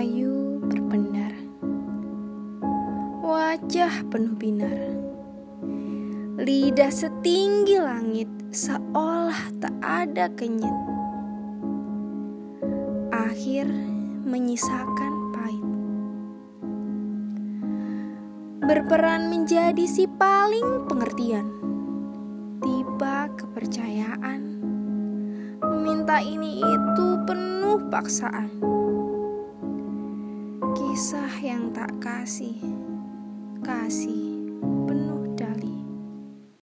Rayu berpendar Wajah penuh binar. Lidah setinggi langit Seolah tak ada kenyit Akhir menyisakan pahit. Berperan menjadi si paling pengertian. Tiba kepercayaan. Meminta ini itu penuh paksaan Kisah yang tak kasih Kasih